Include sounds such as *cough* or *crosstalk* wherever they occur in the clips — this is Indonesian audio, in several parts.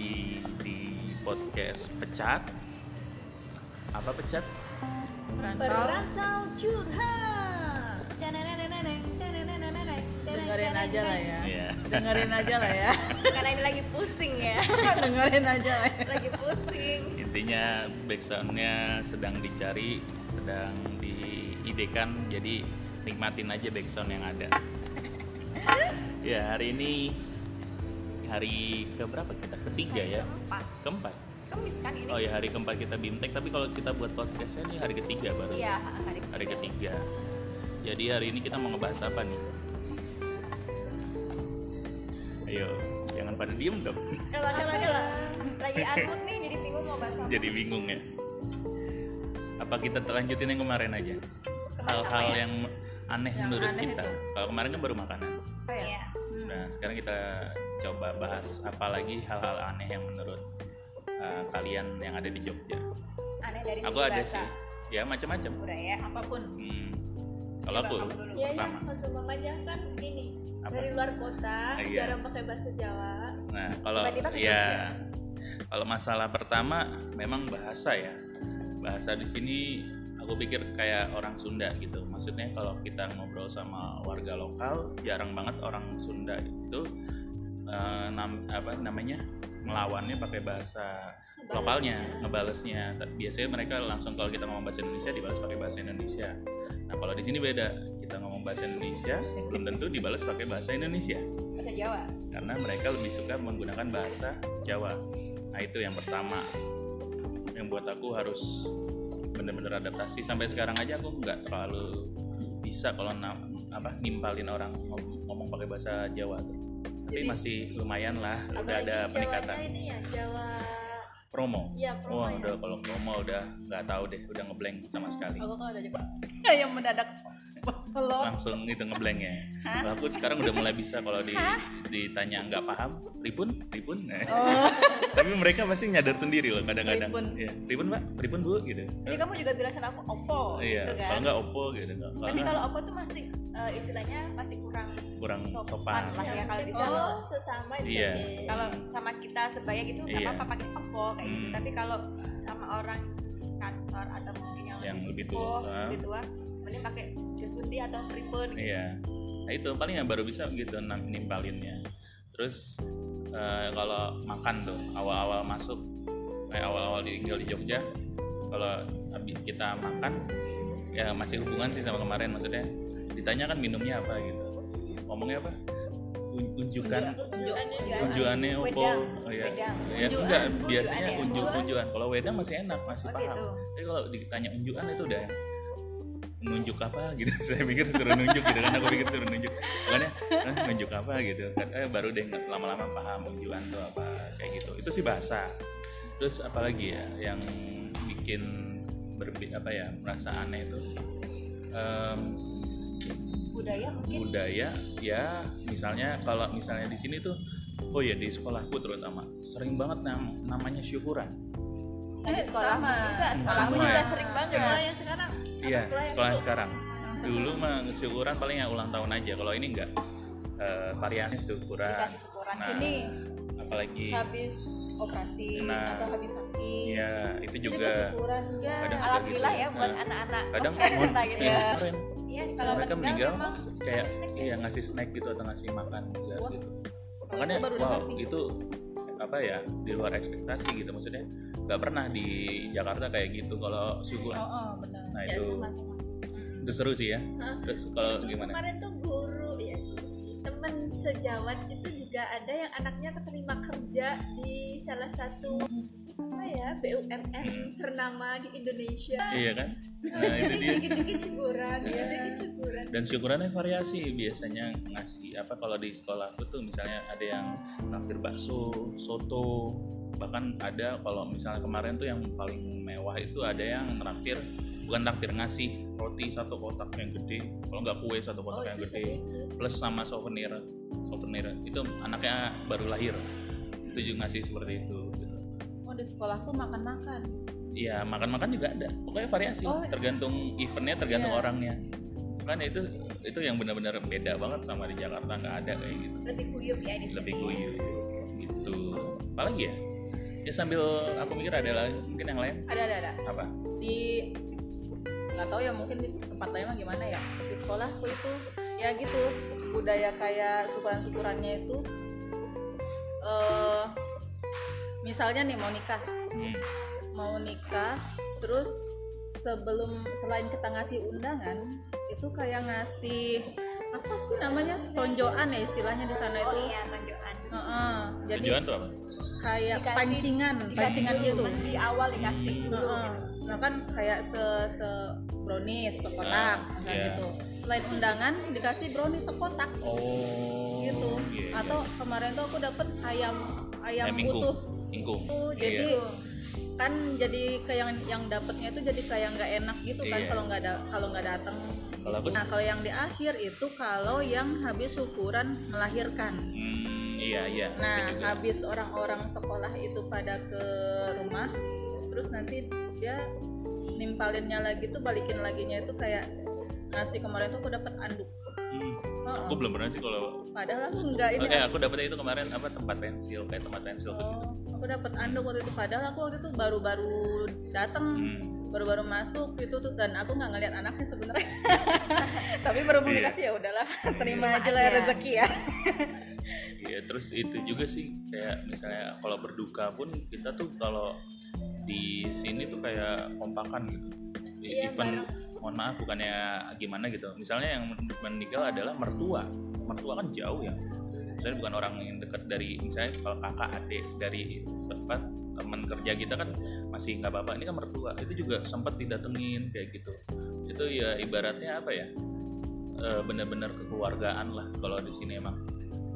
lagi di podcast pecat. Apa pecat? Perantau curhat. Dengerin aja lah ya Iya. dengerin aja lah ya Karena ini lagi pusing ya. dengerin aja lah ya. lagi pusing. Intinya backsoundnya sedang dicari, sedang diidekan, jadi nikmatin aja backsound yang ada. *laughs* ya hari ini hari keberapa kita? Ketiga ya? Keempat. Keempat. Kemis kan ini? Oh ya hari keempat kita bimtek, tapi kalau kita buat podcastnya ini hari ketiga baru. Iya, hari Hari ketiga. Jadi hari ini kita mau ngebahas apa nih? Ayo, jangan pada diem dong. Coba coba coba. Lagi akut nih jadi bingung mau bahas apa. Jadi bingung ya. Apa kita lanjutin yang kemarin aja? Hal-hal ya? yang aneh Yang menurut aneh kita. Kalau kemarin kan baru makanan. Iya. Nah, sekarang kita coba bahas apa lagi hal-hal aneh yang menurut uh, kalian yang ada di Jogja. Aneh dari Aku ada bahasa. sih. Ya macam-macam. Ya. apa pun Hmm. Kalau aku ya, pertama. langsung aja kan ini Apa? dari luar kota Ah, iya. jarang pakai bahasa Jawa. Nah, kalau Tiba-tiba ke ya kalau masalah pertama memang bahasa ya. Bahasa di sini aku pikir kayak orang Sunda gitu. Maksudnya kalau kita ngobrol sama warga lokal, jarang banget orang Sunda itu eh, nam- apa namanya? melawannya pakai bahasa lokalnya, ngebalesnya. Biasanya mereka langsung kalau kita ngomong bahasa Indonesia dibalas pakai bahasa Indonesia. Nah, kalau di sini beda. Kita ngomong bahasa Indonesia, belum tentu dibalas pakai bahasa Indonesia Bahasa Jawa. karena mereka lebih suka menggunakan bahasa Jawa. Nah itu yang pertama yang buat aku harus bener-bener adaptasi sampai sekarang aja aku nggak terlalu bisa kalau apa nimpalin orang ngom- ngomong pakai bahasa Jawa tuh. Tapi Jadi- masih lumayan lah, udah ada peningkatan. ini ya Jawa. Promo. Iya, promo Wah ya. udah kalau promo udah nggak tahu deh, udah ngeblank sama sekali. aku kan ada juga *laughs* yang mendadak belum langsung itu ngeblank ya. Kalau aku sekarang udah mulai bisa kalau di, ditanya nggak paham, ribun, ribun. oh *laughs* Tapi mereka pasti nyadar sendiri loh kadang-kadang. Ribun. Iya, ribun pak, ribun bu gitu. Jadi kamu juga bilang sama aku Oppo iya, gitu kan. kalau nggak oppo gitu. Kalau Tapi kalau Oppo tuh masih eh, istilahnya masih kurang kurang sopan, sopan. lah ya kalau di oh, sana. sesama Iya. jadi. Kalau sama kita sebaya gitu nggak Iya. apa-apa pakai Oppo kayak gitu. Hmm. Tapi kalau sama orang kantor atau mungkin yang, Yang lebih sepuh, tua. lebih tua, mending pakai jas putih atau pripun gitu. Iya. Nah itu paling yang baru bisa gitu nimpalinnya. Terus eh, kalau makan tuh awal-awal masuk kayak awal-awal tinggal di Jogja, kalau habis kita makan ya masih hubungan sih sama kemarin maksudnya ditanya kan minumnya apa gitu ngomongnya apa Un- unjukan unjuannya opo oh ya Wedang. ya enggak biasanya ya? unjuk Unjuan. unjuan kalau wedang masih enak masih Oh paham gitu. tapi kalau ditanya unjukan itu udah nunjuk apa gitu *laughs* saya pikir suruh nunjuk gitu kan aku pikir suruh nunjuk makanya "Hah, nunjuk apa gitu kan eh, baru deh lama-lama paham unjuan tuh apa kayak gitu itu sih bahasa terus apalagi ya yang bikin berbi apa ya merasa aneh itu Em, Budaya mungkin budaya ya misalnya kalau misalnya di sini tuh oh ya di sekolahku terutama sering banget nam- namanya syukuran nggak di Eh, sekolah sama. juga. Sekolahku Sama. juga sering banget. Sekolah yang sekarang. Iya sekolah yang sekarang dulu mah syukuran paling ya ulang tahun aja kalau ini enggak Eh, variasi syukuran Dikasih syukuran. Nah, ini apalagi habis operasi Nah. atau habis sakit ya itu juga juga syukuran ya Alhamdulillah gitu. ya buat Nah, anak-anak kadang kita gitu iya, ya. keren Iya, Kalau mereka meninggal memang kayak ya. iya ngasih snack gitu atau ngasih makan juga gitu makanya wow itu apa ya di luar ekspektasi gitu. Maksudnya nggak pernah di Jakarta kayak gitu kalau syukur oh, oh benar. Nah Ya, itu sama-sama. itu seru sih ya. Hah? terus kalau gimana? Kemarin tuh guru ya temen sejawat itu juga ada yang anaknya keterima kerja di salah satu apa ya? BUMN Hmm. ternama di Indonesia. iya kan? *laughs* Nah itu dia. Dikit-dikit syukuran, ya, dikit syukuran. dan syukurannya variasi. Biasanya ngasih apa kalau di sekolah aku tuh misalnya ada yang naktir bakso soto. Bahkan ada kalau misalnya kemarin tuh yang paling mewah itu ada yang naktir bukan naktir ngasih roti satu kotak yang gede. Kalau nggak kue satu Oh, kotak yang itu gede. sering sih. plus sama souvenir souvenir. Itu anaknya baru lahir. Itu juga ngasih seperti itu di sekolahku makan makan Iya makan-makan juga ada. Pokoknya variasi. Oh, tergantung eventnya tergantung iya. orangnya. Kan itu itu yang benar-benar beda banget sama di Jakarta nggak ada kayak gitu. Lebih kuyup ya di sini. lebih guyup gitu. Apalagi ya? Ya sambil aku mikir ada lagi mungkin yang lain? Ada ada ada. Apa? Di nggak tahu ya mungkin di tempat lain mah gimana ya? Di sekolahku itu ya gitu. Budaya kayak syukuran-syukurannya itu eh misalnya nih mau nikah Hmm. mau nikah terus sebelum selain kita ngasih undangan itu kayak ngasih apa sih namanya tonjoan ya istilahnya di sana oh itu iya tonjokan Heeh, jadi tujuan tuh apa kayak Dikasih- pancingan pancingan dulu, gitu masih awal dikasih dulu Heeh. gitu. nah kan kayak se se brownies sekotak Ah, nah iya. gitu selain undangan dikasih brownies sekotak oh gitu iya, iya. atau kemarin tuh aku dapet ayam ayam Ayam ingkung. tuh Iya. jadi kan jadi kayak yang yang dapetnya itu jadi kayak nggak enak gitu kan Iya. kalau nggak ada kalau nggak datang kalau aku nah kalau yang di akhir itu kalau yang habis syukuran melahirkan hmm, iya iya nah juga. habis orang-orang sekolah itu pada ke rumah terus nanti dia nimpalinnya lagi tuh balikin laginya itu kayak ngasih kemarin tuh aku dapat anduk Heeh. aku belum pernah sih kalau padahal aku nggak ini Oke, aku dapetnya itu kemarin apa tempat pensil kayak tempat pensil tuh gitu. Oh, aku dapat anduk waktu itu padahal aku waktu itu baru-baru datang Hmm. baru-baru masuk itu tuh dan aku nggak ngeliat anaknya sebenarnya *laughs* tapi berhubung Iya. dikasih ya udahlah terima *laughs* Terima aja lah aja. rezeki ya *laughs* Iya, terus itu juga sih kayak misalnya kalau berduka pun kita tuh kalau di sini tuh kayak kompakan gitu. Iya, Even mohon maaf bukannya gimana gitu. Misalnya yang meninggal adalah mertua. Mertua kan jauh ya. Misalnya bukan orang yang dekat dari misalnya kalau kakak adik dari sempat teman kerja kita kan masih nggak apa-apa. Ini kan mertua. Itu juga sempat didatengin kayak gitu. Itu ya ibaratnya apa ya? Eh, benar-benar kekeluargaan lah kalau di sini emang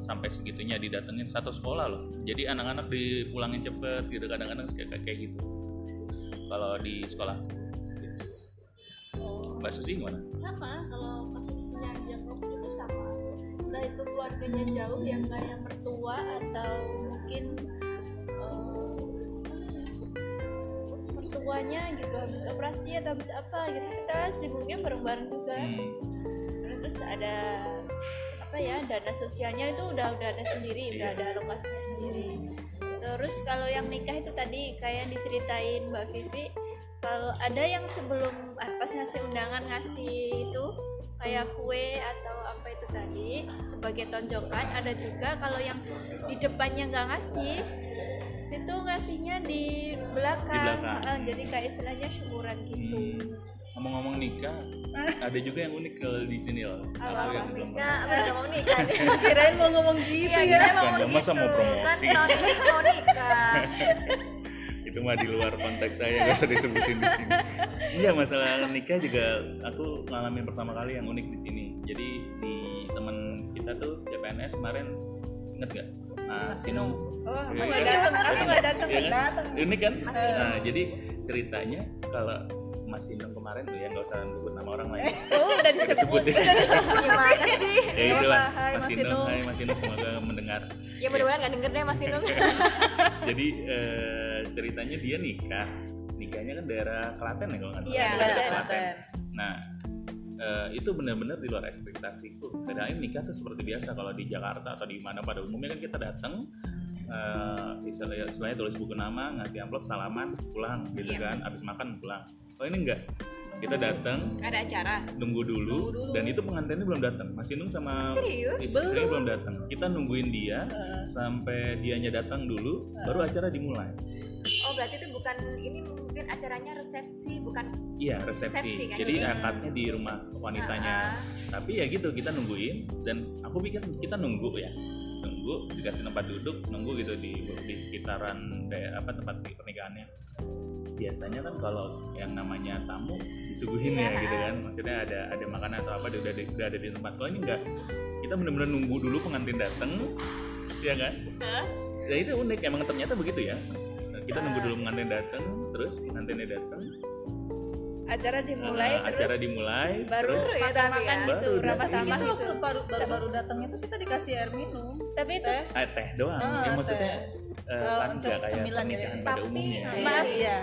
sampai segitunya didatengin satu sekolah loh jadi anak-anak dipulangin cepet gitu kadang-kadang kayak kayak gitu kalau di sekolah Mbak Susi gimana? sama kalau kasusnya Jakob itu sama. Entah itu keluarganya jauh yang kayak mertua atau mungkin eh, mertuanya gitu habis operasi atau habis apa gitu. Kita jenguknya bareng-bareng juga. Hmm, terus ada apa ya dana sosialnya itu udah udah ada sendiri udah Iya. ada alokasinya sendiri. Terus kalau yang nikah itu tadi kayak yang diceritain Mbak Vivi kalau ada yang sebelum ah, pas ngasih undangan ngasih itu kayak kue atau apa itu tadi sebagai tonjokan. Ada juga kalau yang di depannya nggak ngasih itu ngasihnya di belakang, Di belakang. Jadi kayak istilahnya syukuran gitu. Hmm. ngomong-ngomong nikah ada juga yang unik kalau di sini loh Apa yang belum nikah? *laughs* Apa nggak mau nikah kirain mau ngomong gitu Iya, ya. kirain mau ngomong masa mau gitu. promosi? kan mau nikah *laughs* itu mah di luar konteks saya gak usah disebutin di sini. Iya masalah nikah juga aku ngalamin pertama kali yang unik di sini. Jadi di teman kita tuh CPNS kemarin inget gak Mas Sinung oh aku Iya. nggak datang aku nggak datang Iya kan? unik kan? Nah jadi ceritanya kalau Mas Sinung kemarin tuh ya nggak usah sebut nama orang lain. *laughs* Oh udah disebut. ya. *laughs* gimana sih? Ya itulah hai, Mas Mas. Hai Mas Sinung semoga mendengar. Ya mudah-mudahan nggak denger deh Mas Inung *laughs* jadi eh, ceritanya dia nikah. Nikahnya kan daerah Klaten ya kalau nggak salah. Iya, Daerah Klaten. nah eh, itu benar-benar di luar ekspektasiku. Kirain nikah tuh seperti biasa. Kalau di Jakarta atau di mana pada umumnya kan kita datang eh istilahnya, istilahnya tulis buku nama ngasih amplop salaman pulang gitu Iya. kan. Abis makan pulang oh ini enggak. Kita datang ada acara? nunggu dulu, Nunggu dulu. dan itu pengantinnya belum datang. Masih nung sama serius? istrinya belum datang. Kita nungguin dia Heeh. sampai dianya datang dulu baru acara dimulai. Oh berarti itu bukan ini mungkin acaranya resepsi bukan iya resepsi, Resepsi kan, jadi jadi- akadnya di rumah wanitanya. Ah, tapi ya gitu kita nungguin dan aku pikir kita nunggu ya nunggu dikasih tempat duduk nunggu gitu di di sekitaran daerah apa tempat pernikahannya biasanya kan kalau yang namanya tamu disuguhin ya Iya. gitu kan maksudnya ada ada makanan atau apa dia udah, ada- udah ada di tempat kalau ini enggak kita bener-bener nunggu dulu pengantin dateng ya kan Hah? ya itu unik emang ternyata begitu ya kita nunggu dulu pengantin dateng terus pengantinnya dateng acara dimulai eh, terus acara dimulai baru terus ya, makan ya. gitu udah. tamah itu gitu waktu baru baru baru datang itu kita dikasih air minum tapi itu teh? Eh, teh doang. Ah, ya maksudnya eh, Eh, kan untuk kayak cemilan gitu. pernikahan pada Tapi, umumnya. Maaf. iya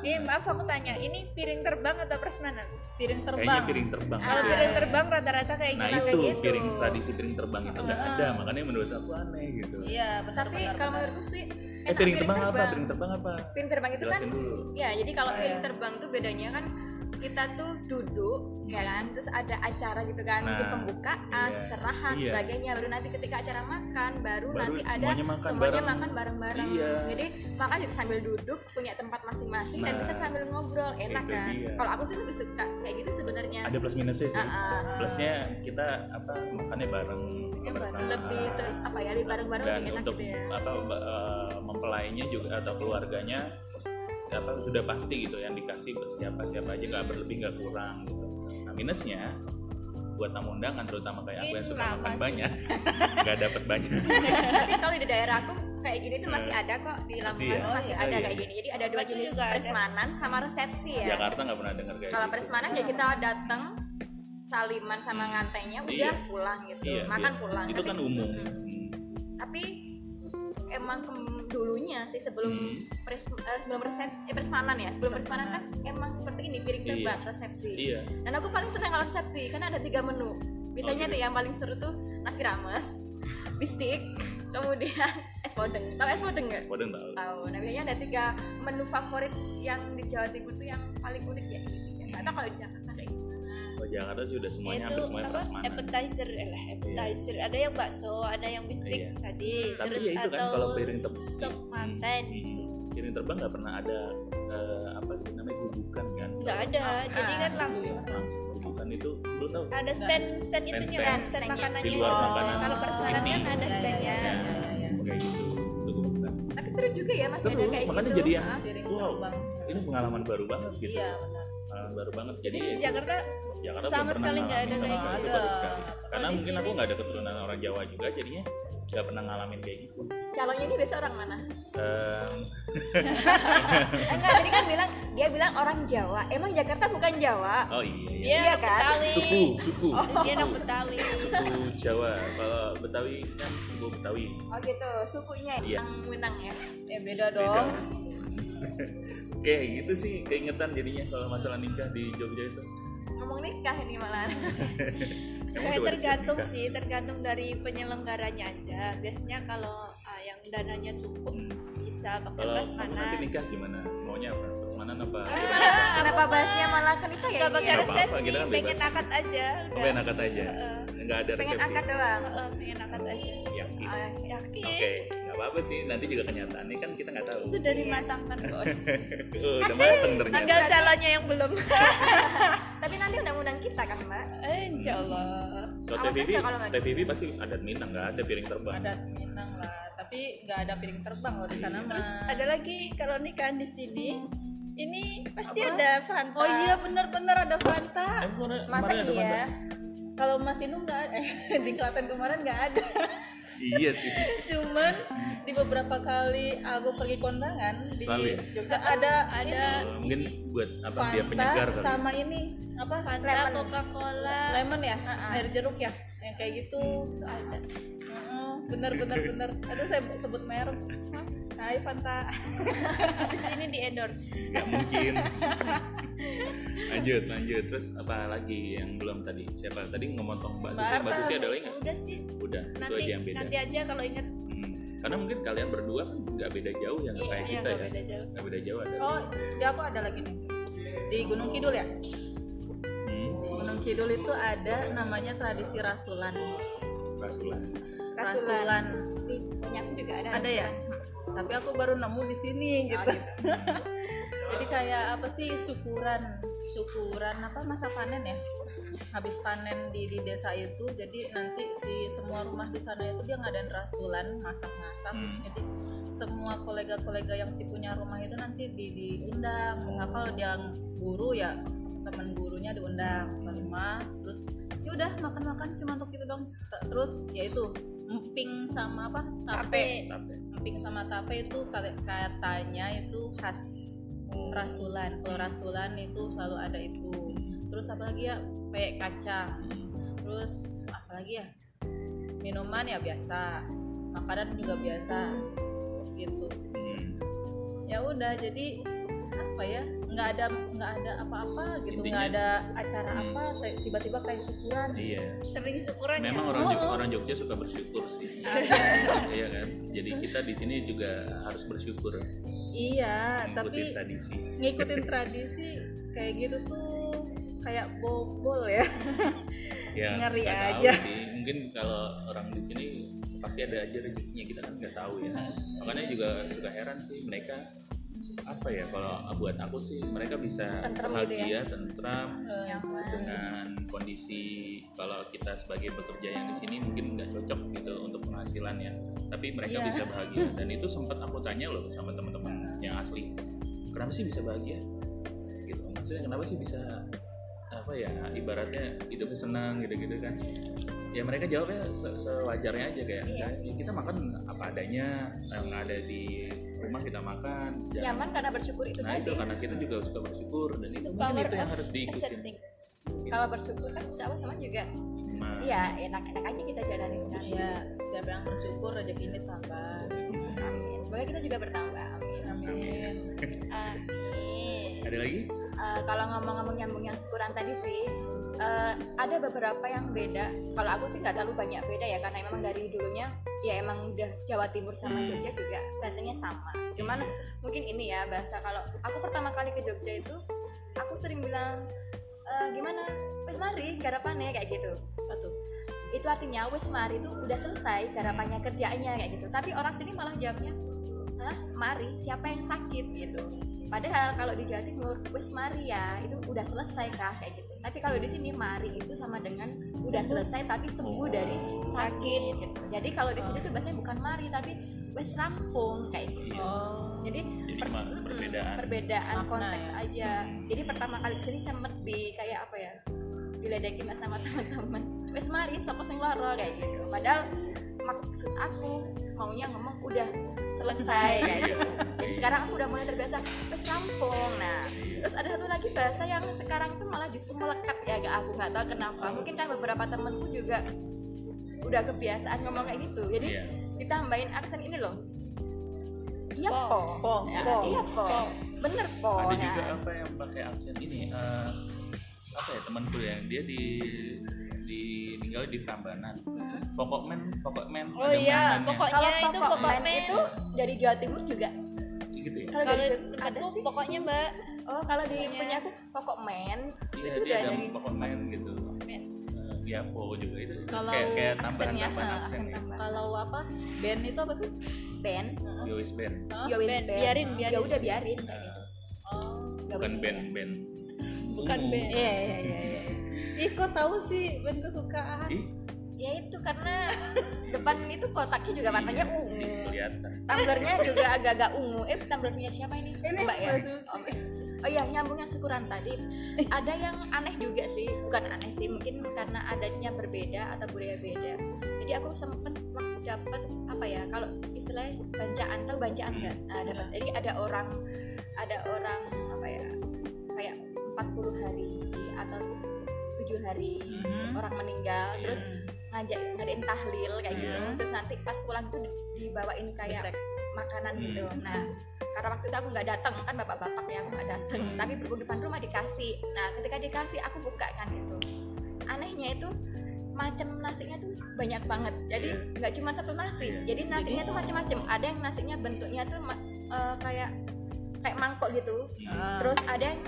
Ini maaf aku tanya, ini piring terbang atau prasmanan? piring terbang. kayaknya piring terbang. Kalau aja. piring terbang rata-rata kayak nah gitu. itu gitu. piring tradisi piring terbang itu nggak ada. makanya menurut aku aneh gitu. Iya benar tapi benar, kalau menurutku sih eh enak piring terbang apa? piring terbang apa? Piring terbang itu kan jelasin dulu. Ya jadi kalau Oh, piring iya. terbang tuh bedanya kan kita tuh duduk ya kan terus ada acara gitu kan mungkin Nah, pembukaan iya. serahan Iya. sebagainya baru nanti ketika acara makan baru, Baru nanti ada semuanya makan semuanya bareng. bareng-bareng Iya. jadi makan juga sambil duduk punya tempat masing-masing dan Nah, bisa sambil ngobrol enak kan kalau aku sih lebih suka kayak gitu sebenarnya ada plus minusnya sih Ah, ah. plusnya kita apa makannya bareng Ya, bersama. lebih ter, apa ya lebih bareng-bareng dan lebih enak untuk gitu ya apa eh, mempelainya juga atau keluarganya apa sudah pasti gitu yang dikasih siapa siapa aja nggak berlebih nggak kurang gitu nah minusnya buat tamu undangan terutama kayak aku yang suka makan sih. banyak *laughs* nggak dapat banyak tapi kalau di daerah aku kayak gini tuh masih ada kok di Lamongan ya? tuh masih Oh, ada iya. kayak gini jadi ada dua jenis prasmanan sama resepsi ya Jakarta nggak pernah dengar kayak kalau gitu. prasmanan ya kita datang saliman sama ngantainya udah Iya. pulang gitu Iya, makan iya. pulang itu Tapi- kan umum Mm-mm. Hmm. tapi emang dulunya sih sebelum Hmm. pres, eh, sebelum resepsi eh, prasmanan ya sebelum prasmanan kan emang seperti ini piring Iya. terbang resepsi. Iya. Dan aku paling senang kalau resepsi karena ada tiga menu. Biasanya Oh, gitu. tuh yang paling seru tuh nasi rames bistik kemudian *laughs* es podeng. Tahu es podeng nggak? Podeng tahu. Tahu. Nah biasanya ada tiga menu favorit yang di Jawa Timur tuh yang paling unik ya. Tahu kalau di Jakarta Oh, Jakarta sih udah semuanya itu hampir semuanya apa? prasmanan appetizer eh lah, appetizer. Ada yang bakso ada yang bistik Iya. tadi Tapi terus ya itu kan atau kalau piring teb- sop manten. Hmm. gitu piring terbang nggak pernah ada eh, apa sih namanya gugukan kan? Nggak ada. jadi kan langsung. langsung gugukan itu belum tahu ada stand stand itunya. Stand-stand. kan stand Stand-nya. makanannya. Di luar Oh, makanan. kalau prasmanan inti. kan ada Iya, standnya. iya, iya, iya, iya. kayak gitu itu tapi seru juga ya masih Seru, ada kayak makanya gitu. jadi yang Ah. wow terbang ini pengalaman baru banget gitu. Iya benar. Pengalaman baru banget. Jadi jadi di Jakarta Jakarta sama belum pernah sekali nggak ada kayak sama gitu. Ada. sekali karena mungkin sini- aku nggak ada keturunan orang Jawa juga jadinya nggak pernah ngalamin kayak gitu. Calonnya ini biasa orang mana? Em, Eh, *laughs* enggak tadi kan bilang dia bilang orang Jawa. Emang Jakarta bukan Jawa? Oh iya iya. Dia Iya anak kan? Betawi. Suku suku. Dia anak suku. Betawi. Suku Jawa. Kalau Betawi kan suku Betawi. Oh gitu. Sukunya Iya. yang Minang ya? Eh beda Beda. dong *laughs* kayak gitu sih keingetan jadinya kalau masalah nikah di Jogja itu ngomong nikah ini malah. *laughs* Udah siap tergantung sih, tergantung dari penyelenggaranya aja. Biasanya kalau ah, yang dananya cukup bisa pakai kalau nanti nikah gimana? Maunya apa? Prasmanan apa? Kenapa? Bahasnya malah ke nikah ya? Pakai ya? Nggak apa-apa, resepsi, kita kan pengen akad aja. Oh, pengen akad aja? Nggak ada pengen resepsi. akad doang Heeh, pengen akad aja. yakin? Ya. Yakin. oke. nggak apa-apa sih nanti juga kenyataannya kan kita nggak tahu. Sudah dimatangkan bos. *laughs* oh, udah mateng ternyata. Tinggal calonnya yang belum. *laughs* tapi nanti undang-undang kita kan mbak? Eh, Insya Allah. kalau nggak Teh Vivi pasti adat Minang nggak ada piring terbang. Ada Minang lah tapi nggak ada piring terbang loh di sana Terus ada lagi kalau nikahan di sini, ini pasti ada Fanta. oh iya bener-bener ada Fanta. Eh, masa iya? Kalau Mas Inu nggak eh, *laughs* di Klaten kemarin nggak ada iya sih cuman di beberapa kali aku pergi kondangan di Selalu ya? Jogja ada Ada Oh, mungkin buat apa Fanta dia penyegar kali sama ini apa Fanta, Lemon. Coca-Cola. lemon ya Ah, ah. air jeruk ya yang kayak gitu Ada. Bener bener bener. Aduh saya sebut merek. Hai Fanta. Di sini di endorse. nggak mungkin. Lanjut lanjut. Terus apa lagi yang belum tadi? Siapa? Tadi ngomong mbak Susi mbak Susi ada lagi nggak? Udah sih. udah itu Nanti aja yang beda. nanti aja kalau ingat. Hmm. karena mungkin kalian berdua kan nggak beda jauh ya nggak Iya, kayak iya, kita nggak ya. beda jauh. nggak beda jauh ada. Oh di aku ada lagi nih. Di Gunung Kidul ya? Hmm. Gunung Kidul itu ada namanya tradisi rasulan. Rasulan Rasulan. di punya aku juga ada Ada ya? rasulan. tapi aku baru nemu di sini Oh, gitu gitu. *laughs* jadi kayak apa sih syukuran syukuran apa masa panen ya habis panen di di desa itu jadi nanti si semua rumah di sana itu dia ngadain rasulan masak-masak Hmm. jadi semua kolega-kolega yang si punya rumah itu nanti di diundang apa dia guru ya teman gurunya diundang ke rumah terus ya udah makan-makan cuma untuk itu dong. Terus ya itu emping sama apa tape. Emping sama tape itu kata- katanya itu khas rasulan. Kalau rasulan itu selalu ada itu. Terus apa lagi ya? Kayak kacang. Terus apa lagi ya? Minuman ya biasa. Makanan juga biasa. Gitu. Hmm. ya udah jadi apa ya nggak ada nggak ada apa-apa gitu nggak ada acara Hmm. apa tiba-tiba kayak syukuran Iya. sering syukuran ya Memang orang Oh. Jogja, orang Jogja suka bersyukur sih. *laughs* iya kan? Jadi kita di sini juga harus bersyukur iya mengikuti tapi tradisi. ngikutin tradisi kayak gitu tuh kayak bobol ya Ya, Ngeri aja. sih. Mungkin kalau orang di sini pasti ada aja rezekinya kita kan nggak tahu ya. Makanya juga suka heran sih mereka apa ya kalau buat aku sih mereka bisa Tentrem gitu bahagia, ya. tentram nyaman dengan kondisi kalau kita sebagai pekerja yang di sini mungkin nggak cocok gitu untuk penghasilannya tapi mereka Iya. bisa bahagia *laughs* dan itu sempat aku tanya loh sama teman-teman yang asli kenapa sih bisa bahagia gitu maksudnya kenapa sih bisa apa ya ibaratnya hidupnya senang gitu-gitu kan ya mereka jawabnya se- sewajarnya aja kayak. "Ya, kita makan apa adanya yang ada di rumah kita makan Jangan- nyaman karena bersyukur itu nah itu tadi. karena kita juga suka bersyukur dan itu mungkin power itu yang harus diikutin. accepting. Kalau bersyukur kan insya Allah semua juga Nah, iya enak-enak aja kita jalanin kan. Iya, siapa yang bersyukur rezeki ini tambah. amin. Semoga kita juga bertambah. Amin. Amin. amin. Ada lagi? Eh, kalau ngomong-ngomong nyambung yang syukuran tadi sih eh, ada beberapa yang beda. Kalau aku sih nggak terlalu banyak beda ya karena memang dari dulunya ya emang udah Jawa Timur sama Hmm. Jogja juga bahasanya sama. Cuman mungkin ini ya bahasa kalau aku pertama kali ke Jogja itu aku sering bilang "Eh, gimana? Wes mari garapannya kayak gitu. Satu. itu artinya wes mari itu udah selesai garapannya kerjaannya kayak gitu. Tapi orang sini malah jawabnya Hah, mari siapa yang sakit? Gitu padahal kalau di Jawa Timur wes mari ya itu udah selesai kah kayak gitu. Tapi kalau di sini mari itu sama dengan udah selesai tapi sembuh dari sakit gitu. Jadi kalau di sini tuh biasanya bukan mari tapi wes rampung kayak gitu. Oh. jadi Jadi per- perbedaan. perbedaan Makna konteks ya. aja. Jadi pertama kali ke sini cemet di kayak apa ya diledekin sama teman-teman. Wes mari sopo sing loro kayak gitu. Padahal maksud aku maunya ngomong udah selesai kayak gitu *laughs* jadi sekarang aku udah mulai terbiasa wes rampung nah terus ada satu lagi bahasa yang sekarang itu malah justru melekat ya gak aku nggak tahu kenapa. Mungkin kan beberapa temenku juga udah kebiasaan ngomong kayak gitu. Jadi Iya. ditambahin aksen ini loh. Iya Po. po, Po, Ya, po. iya po, bener po. Ada ya. juga apa yang pakai aksen ini? Eh, apa ya temanku yang dia di di tinggal di Prambanan. Mm. pokok men pokok men. Oh iya pokoknya kalau itu pokok pokok men men. itu dari Jawa Timur juga kalau ada sih pokoknya mbak oh kalau di punya aku pokok men iya itu udah ada dari pokok men gitu Men. Eh, ya po juga itu Kalau kayak kayak aksennya tambahan tambahan aksen aksen ya Kalau apa? Band itu apa sih? band Yowis band Hah? ya wis Ben, band. biarin, biarin. ya udah biarin kayak gitu Oh. Ya bukan band band Bukan band. Iya iya iya. iya. Ih kok tahu sih band kesukaan? Ih, ya itu karena depan itu kotaknya juga warnanya iya ungu. kelihatan. Tumblernya juga agak-agak ungu. Eh tumblernya siapa ini? Ini mbak ya? Oh, oh iya nyambung yang syukuran tadi. Ada yang aneh juga sih. Bukan aneh sih mungkin karena adatnya berbeda atau budaya beda. Jadi aku sempet waktu dapat apa ya kalau istilahnya bancaan tahu bancaan nggak? Nah, dapat. Jadi ada orang ada orang apa ya kayak 40 hari atau tujuh hari Mhm. orang meninggal. Iya. terus ngajak ngadain tahlil kayak gitu Iya. terus nanti pas pulang tuh di- dibawain kayak Besek. makanan Hmm. gitu nah karena waktu itu aku nggak datang kan bapak-bapak ya aku nggak datang Hmm. tapi berhubung depan rumah dikasih nah ketika dikasih aku buka kan itu anehnya itu macam nasinya tuh banyak banget jadi Iya. nggak cuma satu nasi Iya. jadi nasinya tuh macam-macam ada yang nasinya bentuknya tuh eh, kayak kayak mangkok gitu Ah, terus ada yang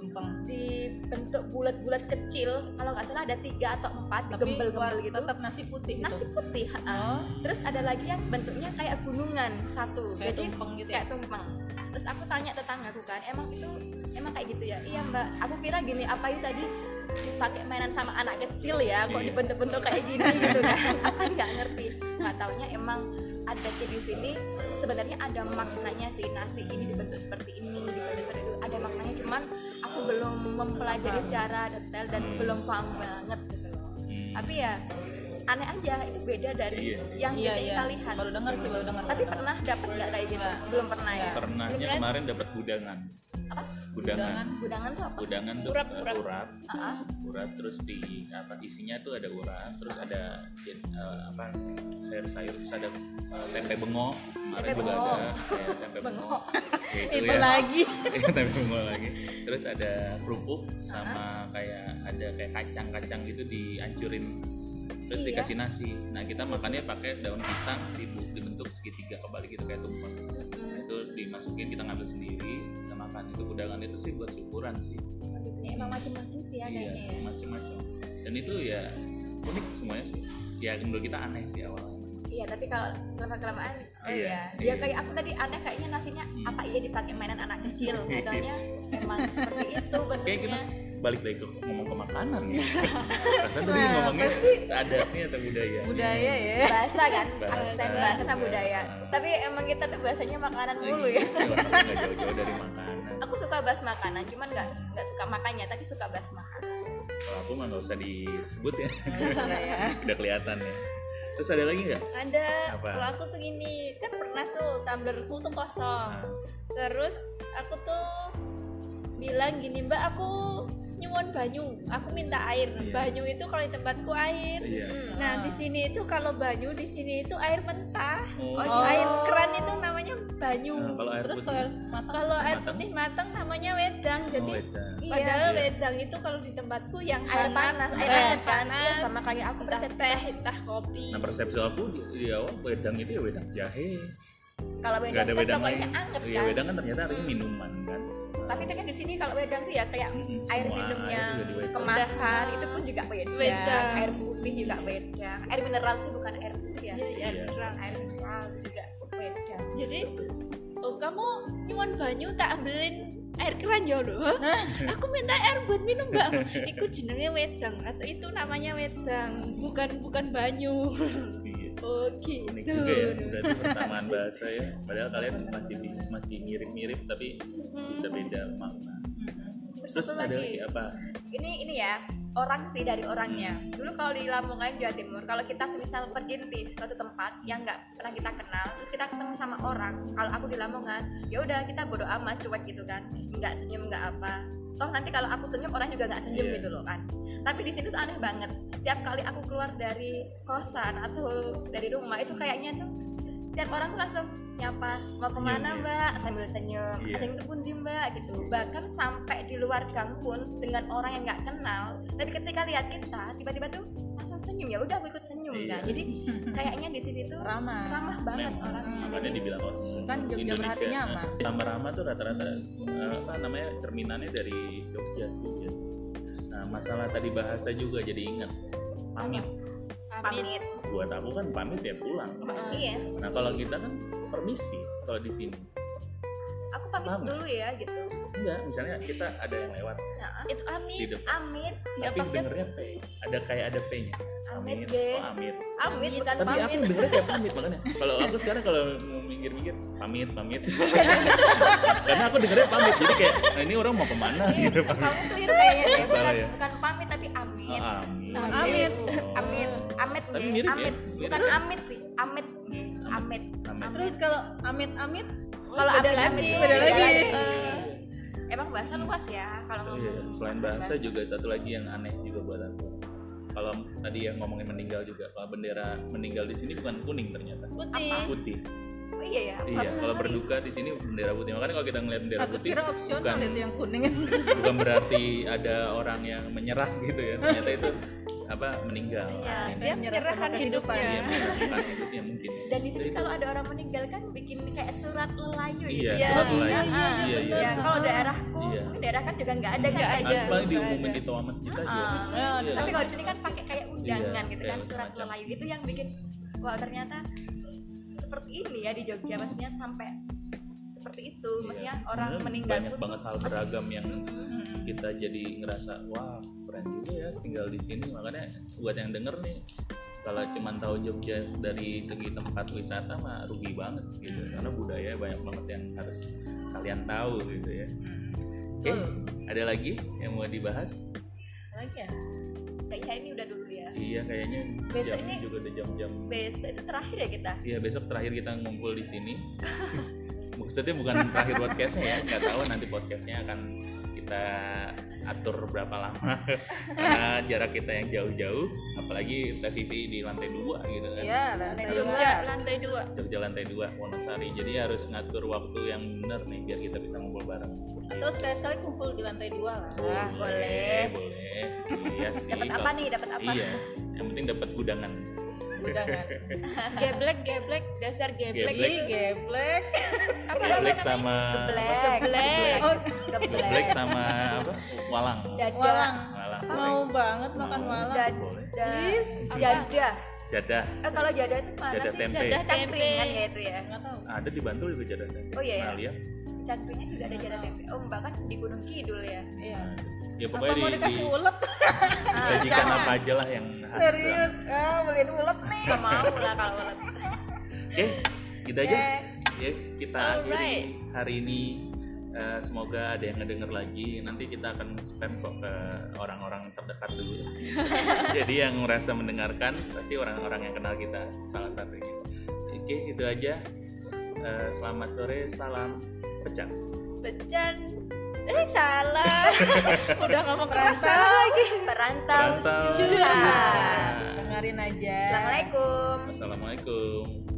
tumpeng. dibentuk bulat-bulat kecil. Kalau nggak salah ada tiga atau empat digembel-gembel war- gitu. tetap nasi putih gitu. nasi putih. Oh, terus ada lagi yang bentuknya kayak gunungan satu. Kayak jadi tumpeng gitu ya. kayak tumpeng. Terus aku tanya tetanggaku kan emang itu emang kayak gitu ya? Iya mbak. Aku kira gini apa itu tadi dipakai mainan sama anak kecil ya? Kok Iya. dibentuk-bentuk kayak gini? *laughs* Gitu kan. Apa nggak ngerti. Nggak taunya emang ada di sini. Sebenarnya ada maknanya sih nasi ini dibentuk seperti ini dibentuk seperti itu. Ada maknanya cuman aku belum mempelajari secara detail dan belum paham banget gitu loh. Hmm. tapi ya aneh aja itu beda dari Iya. yang Iya iya. kita lihat Baru dengar sih, baru dengar. tapi pernah dapat nggak kayak gitu? Belum pernah ya? Pernahnya Belum kemarin dapat gudangan apa Gudangan. gudangan tuh apa Gudangan tuh Urap, urap. urap. Ah, Urat terus di apa isinya tuh ada urat, terus ada eh, apa sayur-sayur, terus ada eh, tempe bengo. Tempe juga bengo. ada ya, tempe *laughs* bengo. Bengo. Ya, itu, itu ya. lagi *laughs* Iya, tempe bengo lagi. Terus ada kerupuk sama kayak ada kayak kacang-kacang gitu dihancurin terus Iya. dikasih nasi. Nah kita makannya pakai daun pisang dibentuk segitiga kebalik gitu kayak tumpeng. Nah, itu dimasukin kita ngambil sendiri makan itu gudangan itu sih buat syukuran sih. Ya, emang macem-macem sih ya Iya, ya. macam-macam. Dan itu ya unik semuanya sih. Ya menurut kita aneh sih awalnya. Iya, tapi kalau lama kelamaan, oh Iya, iya, iya. dia kayak aku tadi aneh kayaknya nasinya Hmm. apa iya dipakai mainan anak kecil, *laughs* padahalnya emang seperti itu Kayak kita bentuknya. balik lagi ke ngomong ke makanan ya. *laughs* Rasanya tadi Nah, ngomongnya pasti adatnya atau budaya. budaya ya Bahasa kan, Bahasa. aksen bahasa Iya. budaya. Tapi emang kita tuh bahasanya makanan mulu ya. Nggak jauh-jauh dari makanan. Aku suka bahas makanan, cuman nggak nggak suka makannya, tapi suka bahas makanan. Kalau aku mah nggak usah disebut ya. Ya *laughs* Udah kelihatan ya. Terus ada lagi nggak? ada Apa? kalau aku tuh gini kan pernah tuh tumblerku tuh kosong Nah, terus aku tuh bilang gini mbak aku nyuwun banyu aku minta air Iya. banyu itu kalau di tempatku air iya. nah di sini itu kalau banyu di sini itu air mentah Oh, Oh. air keran itu namanya banyu Nah, kalau air terus kalau air matang kalau air matang? putih matang namanya wedang Oh, jadi wedang. Iya. padahal Iya. wedang itu kalau di tempatku yang Air panas, air air kan, panas iya sama kayak aku persepsi. teh entah kopi Nah persepsi aku di, di awal wedang itu ya wedang jahe. Kalau Gak wedang ada kan wedang pokoknya lain. anget Iya kan. wedang kan ternyata artinya minuman kan. Tapi kan di sini kalau wedang tuh ya kayak air semua minum air wedang. kemasan itu pun juga wedang. Wedang. air putih juga wedang air mineral sih bukan air putih ya Iya, iya, Iya. terang. air mineral juga wedang jadi oh kamu nyuwun banyu tak ambilin air keran ya loh aku minta air buat minum mbak itu jenenge wedang atau itu namanya wedang bukan bukan banyu. *laughs* oh gitu. Unik juga ya, *laughs* berarti persamaan bahasa ya. Padahal kalian masih bis- masih mirip-mirip tapi bisa beda makna. terus, Terus ada lagi. lagi apa? ini ini ya orang sih dari orangnya. Dulu kalau di Lamongan Jawa Timur kalau kita semisal pergi di suatu tempat yang nggak pernah kita kenal terus kita ketemu sama orang kalau aku di Lamongan ya udah kita bodo amat cuek gitu kan. Nggak senyum nggak apa toh nanti kalau aku senyum orang juga nggak senyum Iya. gitu loh kan tapi di sini tuh aneh banget setiap kali aku keluar dari kosan atau dari rumah itu kayaknya tuh setiap orang tuh langsung nyapa mau Senyum, ke mana ya. mbak sambil senyum Iya. ada yang itu pun di mbak gitu bahkan sampai di luar gang pun dengan orang yang nggak kenal tapi ketika lihat kita tiba-tiba tuh langsung senyum ya udah aku ikut senyum Iya. kan jadi *laughs* kayaknya di sini tuh ramah ramah banget Memang. orangnya Makanya Jadi, dibilang orang Kan Jogja berarti nyaman. Sama ramah tuh rata-rata eh, apa namanya cerminannya dari Jogja sih biasanya. Nah masalah tadi bahasa juga jadi ingat pamit. pamit pamit Buat aku kan pamit ya pulang. iya Nah kalau kita kan permisi kalau di sini. aku pamit Paham dulu ya gitu Enggak, misalnya kita ada yang lewat nah, itu di amit depan, amit nggak tapi pakai dengernya P. Ada kayak ada P-nya. Amit, Amit, Ge. oh amit. amit bukan Tapi aku pamit dengernya kayak pamit makanya. Kalau aku sekarang kalau mau mikir-mikir pamit, pamit. *laughs* Karena aku dengernya pamit, jadi kayak nah, ini orang mau ke mana Iya, gitu pamit. kamu keliru kayaknya deh bukan ya? bukan pamit tapi Oh, amit amit. Amit. Oh. amit amit Tapi mirip ya? amit Mirip. bukan amit sih amit. Amit Amit. terus kalau amit amit kalau beda amit amit Beda lagi. Eh, emang bahasa luas ya kalau Oh, iya. ngomong Selain bahasa juga satu lagi yang aneh juga buat aku. Kalau tadi yang ngomongin meninggal juga, kalau bendera meninggal di sini bukan kuning ternyata, putih putih. oh, iya ya Iya, kalau berduka di sini bendera putih. Makanya kalau kita ngeliat bendera aku putih, kira opsional bukan itu yang kuning bukan berarti ada orang yang menyerah gitu ya. Ternyata itu apa meninggal. ya dia Menyerahkan hidupnya Iya, menyerahkan hidupnya mungkin. ya. dan di sini kalau ada orang meninggal kan bikin kayak surat lelayu gitu Iya, Iya. surat Iya, lain. Ah, Iya, iya. ya, kalau daerahku Iya. mungkin daerah kan juga nggak ada kan Nggak kayak ada. gitu. Paling diumumin di toa masjid aja. Iya. tapi kalau di sini kan pakai kayak undangan Iya, gitu kan surat lelayu itu yang bikin wah ternyata seperti ini ya di Jogja maksudnya sampai seperti itu maksudnya Iya. orang meninggal banyak banget hal beragam yang. Kita jadi ngerasa wah keren juga ya tinggal di sini. Makanya buat yang denger nih kalau cuman tahu Jogja dari segi tempat wisata mah rugi banget gitu. Karena budaya banyak banget yang harus kalian tahu gitu ya. Oke ada lagi yang mau dibahas? Lagi ya? Kayaknya ini udah dulu ya. Iya kayaknya Besok jam ini- juga udah jam-jam. Besok itu terakhir ya kita? Iya besok terakhir kita ngumpul di sini. *laughs* Maksudnya bukan terakhir podcastnya ya nggak tahu nanti podcastnya akan kita atur berapa lama. *laughs* Karena jarak kita yang jauh-jauh apalagi Vivi di lantai dua gitu kan. Iya, lantai Harus- dua. Lantai dua. Jogja lantai dua Wonosari. Jadi harus ngatur waktu yang benar nih biar kita bisa ngumpul bareng. Terus sekali-sekali kumpul di lantai dua lah. boleh. boleh. iya sih dapat apa nih? Dapat apa? iya yang penting dapat gudangan Undangan. *laughs* geblek geblek dasar geblek. Geblek. Ih, geblek. apa geblek sama geblek. Geblek. Oh, geblek geblek. sama apa? Walang. Dada. Walang. walang. Mau banget makan walang. dada. Ih, jadah jadah eh kalau jadah itu mana Jadah sih? tempe. Jadah cangkringan ya itu ya? Nggak tahu. ada di Bantul juga jadah tempe. Oh, iya, iya. Pernah lihat? cangkringan juga ada jadah tempe. Oh mbak kan di Gunung Kidul ya? Iya. Ya Apa pokoknya mau di, dikasih di- ulet? *laughs* disajikan apa aja lah yang khas Serius? Ah, beliin ulet nih. nggak mau lah kalau ulet. oke gitu aja Oke. ya kita akhiri Alright. hari ini Eh, semoga ada yang ngedenger lagi nanti kita akan spam kok ke orang-orang terdekat dulu *laughs* jadi yang merasa mendengarkan pasti orang-orang yang kenal kita salah satunya oke itu aja Eh, selamat sore salam pecah pecan eh salah. *laughs* Udah ngomong kerasa lagi. Perantau. Perantau. Curhat. Dengerin aja. assalamualaikum. Assalamualaikum